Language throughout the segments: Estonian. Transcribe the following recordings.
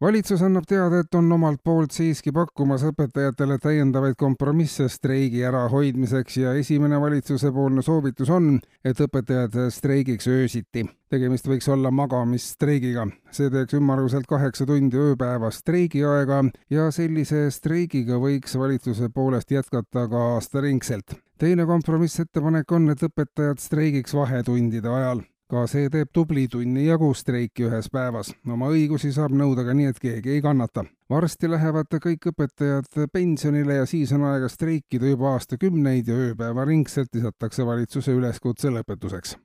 Valitsus annab teada, et on omalt poolt siiski pakkumas õpetajatele täiendavaid kompromisse streigi ärahoidmiseks ja esimene valitsusepoolne soovitus on, et õpetajad streigiks öösiti. tegemist võiks olla magamisstreigiga. see teeks ümmarguselt kaheksa tundi ööpäevas streigiaega ja sellise streigiga võiks valitsuse poolest jätkata ka aastaringselt. teine kompromissettepanek on, et õpetajad streigiks vahetundide ajal ka see teeb tubli tunni jagu streiki ühes päevas. oma õigusi saab nõuda ka nii, et keegi ei kannata. varsti lähevad kõik õpetajad pensionile ja siis on aega streikida juba aastakümneid ja ööpäevaringselt lisatakse valitsuse üleskutse lõpetuseks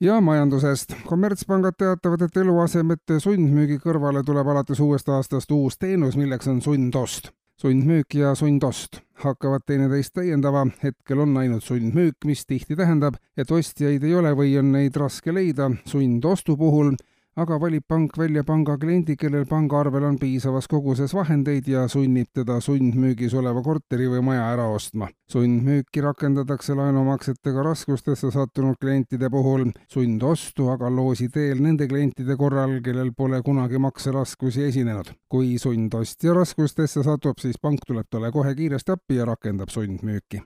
ja majandusest. kommertspangad teatavad, et eluasemete sundmüügi kõrvale tuleb alates uuest aastast uus teenus, milleks on sundost sundmüük ja sundost hakkavad teineteist täiendama, hetkel on ainult sundmüük, mis tihti tähendab, et ostjaid ei ole või on neid raske leida, sundostu puhul aga valib pank välja panga kliendi, kellel pangaarvel on piisavas koguses vahendeid ja sunnib teda sundmüügis oleva korteri või maja ära ostma. sundmüüki rakendatakse laenumaksetega raskustesse sattunud klientide puhul, sundostu aga loosi teel nende klientide korral, kellel pole kunagi makseraskusi esinenud. kui sundostja raskustesse satub, siis pank tuleb talle kohe kiiresti appi ja rakendab sundmüüki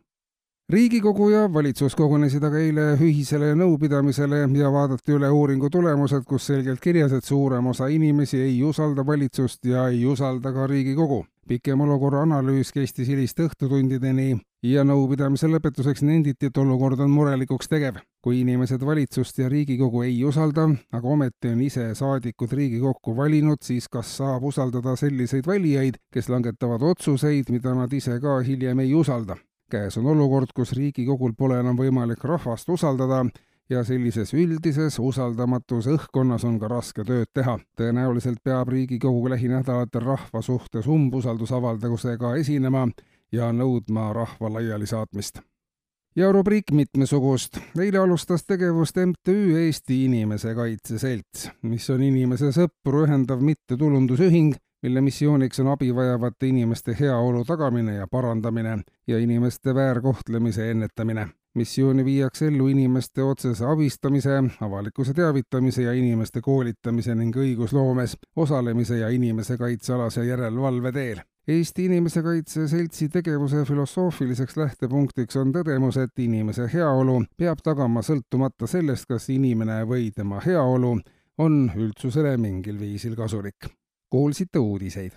riigikogu ja valitsus kogunesid aga eile ühisele nõupidamisele ja vaadati üle uuringu tulemused, kus selgelt kirjas, et suurem osa inimesi ei usalda valitsust ja ei usalda ka Riigikogu. pikem olukorra analüüs kestis hiliste õhtutundideni ja nõupidamise lõpetuseks nenditi, et olukord on murelikuks tegev. kui inimesed valitsust ja Riigikogu ei usalda, aga ometi on ise saadikud Riigikokku valinud, siis kas saab usaldada selliseid valijaid, kes langetavad otsuseid, mida nad ise ka hiljem ei usalda? Käes on olukord, kus Riigikogul pole enam võimalik rahvast usaldada ja sellises üldises usaldamatus õhkkonnas on ka raske tööd teha. tõenäoliselt peab Riigikogu lähinädalatel rahva suhtes umbusaldusavaldusega esinema ja nõudma rahva laialisaatmist. ja rubriik mitmesugust. eile alustas tegevust MTÜ Eesti Inimese Kaitse Selts, mis on inimese sõpru ühendav mittetulundusühing mille missiooniks on abi vajavate inimeste heaolu tagamine ja parandamine ja inimeste väärkohtlemise ennetamine. missiooni viiakse ellu inimeste otsese abistamise, avalikkuse teavitamise ja inimeste koolitamise ning õigusloomes osalemise ja inimese kaitsealase järelevalve teel. Eesti Inimese Kaitse Seltsi tegevuse filosoofiliseks lähtepunktiks on tõdemus, et inimese heaolu peab tagama sõltumata sellest, kas inimene või tema heaolu on üldsusele mingil viisil kasulik kuulsite uudiseid.